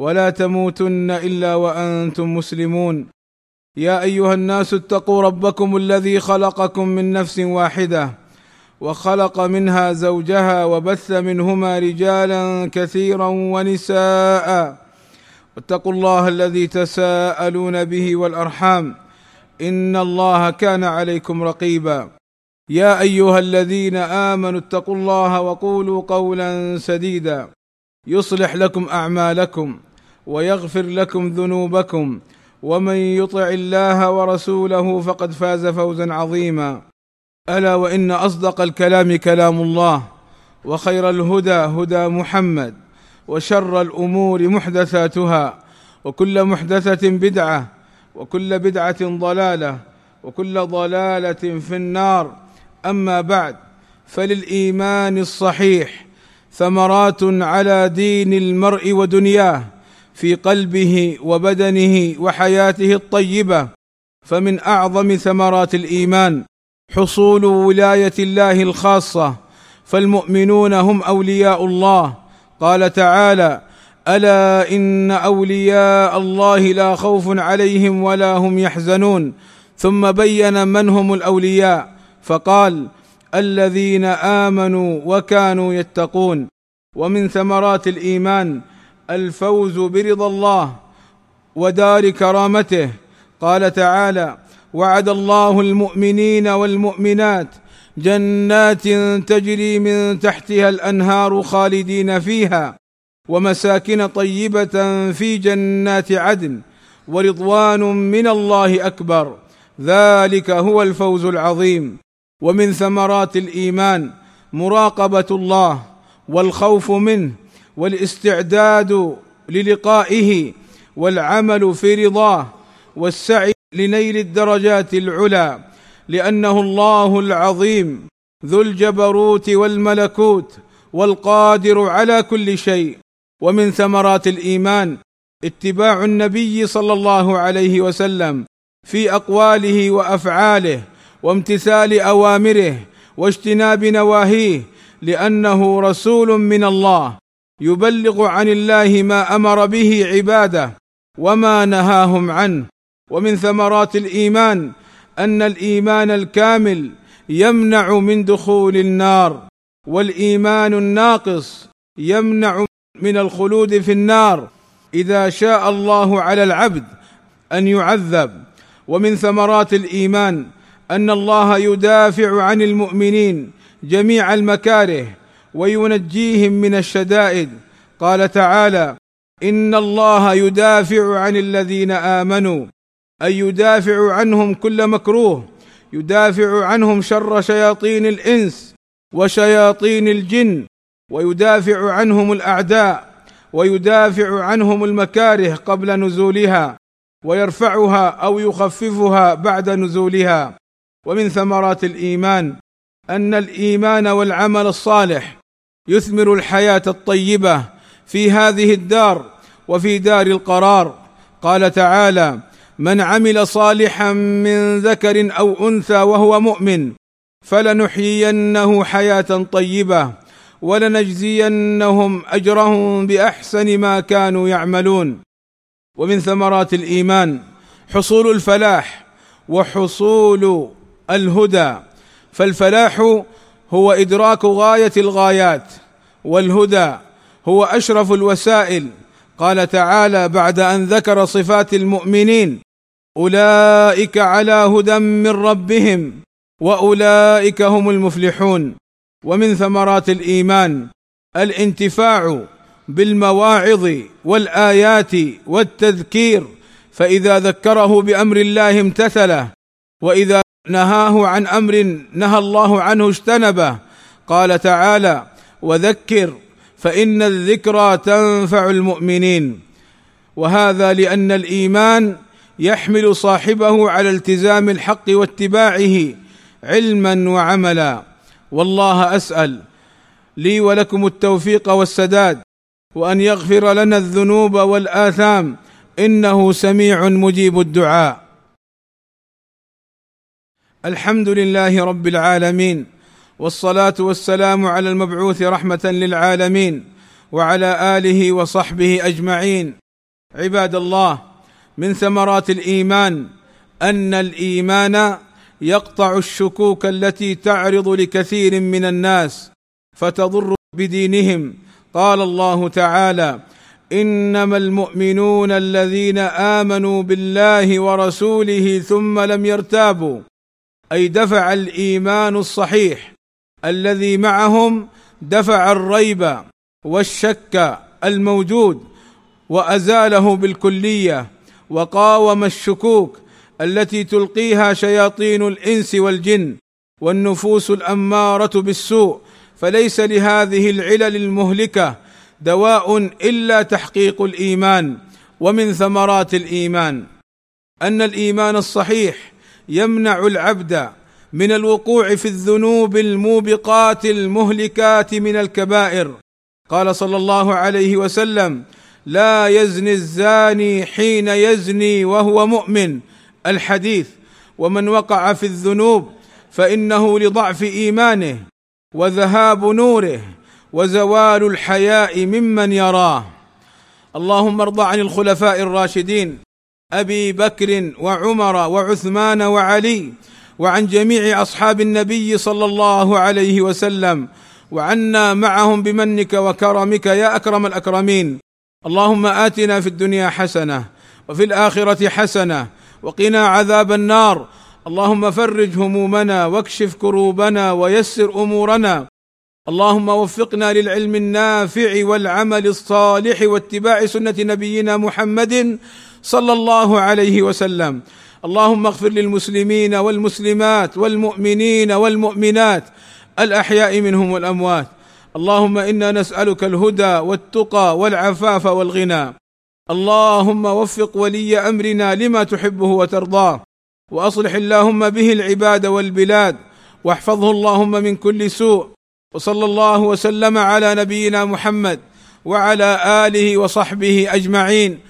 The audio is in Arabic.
ولا تموتن إلا وأنتم مسلمون. يا أيها الناس اتقوا ربكم الذي خلقكم من نفس واحدة وخلق منها زوجها وبث منهما رجالا كثيرا ونساء. واتقوا الله الذي تساءلون به والأرحام. إن الله كان عليكم رقيبا. يا أيها الذين آمنوا اتقوا الله وقولوا قولا سديدا. يصلح لكم أعمالكم. ويغفر لكم ذنوبكم ومن يطع الله ورسوله فقد فاز فوزا عظيما. ألا وإن أصدق الكلام كلام الله وخير الهدى هدى محمد وشر الأمور محدثاتها وكل محدثة بدعة وكل بدعة ضلالة وكل ضلالة في النار. أما بعد فللإيمان الصحيح ثمرات على دين المرء ودنياه. في قلبه وبدنه وحياته الطيبة فمن أعظم ثمرات الإيمان حصول ولاية الله الخاصة فالمؤمنون هم أولياء الله. قال تعالى ألا إن أولياء الله لا خوف عليهم ولا هم يحزنون. ثم بين من هم الأولياء فقال الذين آمنوا وكانوا يتقون. ومن ثمرات الإيمان الفوز برضا الله ودار كرامته. قال تعالى وعد الله المؤمنين والمؤمنات جنات تجري من تحتها الأنهار خالدين فيها ومساكن طيبة في جنات عدن ورضوان من الله أكبر. ذلك هو الفوز العظيم. ومن ثمرات الإيمان مراقبة الله والخوف منه والاستعداد للقائه والعمل في رضاه والسعي لنيل الدرجات العلى لأنه الله العظيم ذو الجبروت والملكوت والقادر على كل شيء. ومن ثمرات الإيمان اتباع النبي صلى الله عليه وسلم في أقواله وأفعاله وامتثال أوامره واجتناب نواهيه لأنه رسول من الله يبلغ عن الله ما أمر به عباده وما نهاهم عنه. ومن ثمرات الإيمان أن الإيمان الكامل يمنع من دخول النار والإيمان الناقص يمنع من الخلود في النار. إذا شاء الله على العبد أن يعذب. ومن ثمرات الإيمان أن الله يدافع عن المؤمنين جميع المكاره. وينجيهم من الشدائد. قال تعالى إن الله يدافع عن الذين آمنوا أي يدافع عنهم كل مكروه يدافع عنهم شر شياطين الإنس وشياطين الجن ويدافع عنهم الأعداء ويدافع عنهم المكاره قبل نزولها ويرفعها أو يخففها بعد نزولها. ومن ثمرات الإيمان أن الإيمان والعمل الصالح يثمر الحياة الطيبة في هذه الدار وفي دار القرار. قال تعالى من عمل صالحا من ذكر أو أنثى وهو مؤمن فلنحيينه حياة طيبة ولنجزينهم أجرهم بأحسن ما كانوا يعملون. ومن ثمرات الإيمان حصول الفلاح وحصول الهدى. فالفلاح هو إدراك غاية الغايات والهدى هو أشرف الوسائل. قال تعالى بعد أن ذكر صفات المؤمنين أولئك على هدى من ربهم وأولئك هم المفلحون. ومن ثمرات الإيمان الانتفاع بالمواعظ والآيات والتذكير فإذا ذكره بأمر الله امتثله وإذا نهاه عن أمر نهى الله عنه اجتنبه. قال تعالى وذكر فإن الذكرى تنفع المؤمنين. وهذا لأن الإيمان يحمل صاحبه على التزام الحق واتباعه علما وعملا. والله أسأل لي ولكم التوفيق والسداد وأن يغفر لنا الذنوب والآثام. إنه سميع مجيب الدعاء. الحمد لله رب العالمين والصلاة والسلام على المبعوث رحمة للعالمين وعلى آله وصحبه أجمعين. عباد الله من ثمرات الإيمان أن الإيمان يقطع الشكوك التي تعرض لكثير من الناس فتضر بدينهم. قال الله تعالى إنما المؤمنون الذين آمنوا بالله ورسوله ثم لم يرتابوا أي دفع الإيمان الصحيح الذي معهم دفع الريب والشك الموجود وأزاله بالكلية وقاوم الشكوك التي تلقيها شياطين الإنس والجن والنفوس الأمارة بالسوء. فليس لهذه العلل المهلكة دواء إلا تحقيق الإيمان ومن ثمرات الإيمان. أن الإيمان الصحيح يمنع العبد من الوقوع في الذنوب الموبقات المهلكات من الكبائر. قال صلى الله عليه وسلم لا يزني الزاني حين يزني وهو مؤمن. الحديث ومن وقع في الذنوب فإنه لضعف إيمانه وذهاب نوره وزوال الحياء ممن يراه. اللهم ارض عن الخلفاء الراشدين. أبي بكر وعمر وعثمان وعلي وعن جميع أصحاب النبي صلى الله عليه وسلم وعنا معهم بمنك وكرمك يا أكرم الأكرمين. اللهم آتنا في الدنيا حسنة وفي الآخرة حسنة وقنا عذاب النار. اللهم فرج همومنا واكشف كروبنا ويسر أمورنا. اللهم وفقنا للعلم النافع والعمل الصالح واتباع سنة نبينا محمد صلى الله عليه وسلم. اللهم اغفر للمسلمين والمسلمات والمؤمنين والمؤمنات الأحياء منهم والأموات. اللهم إنا نسألك الهدى والتقى والعفاف والغنى. اللهم وفق ولي أمرنا لما تحبه وترضاه. وأصلح اللهم به العباد والبلاد. واحفظه اللهم من كل سوء. وصلى الله وسلم على نبينا محمد وعلى آله وصحبه أجمعين.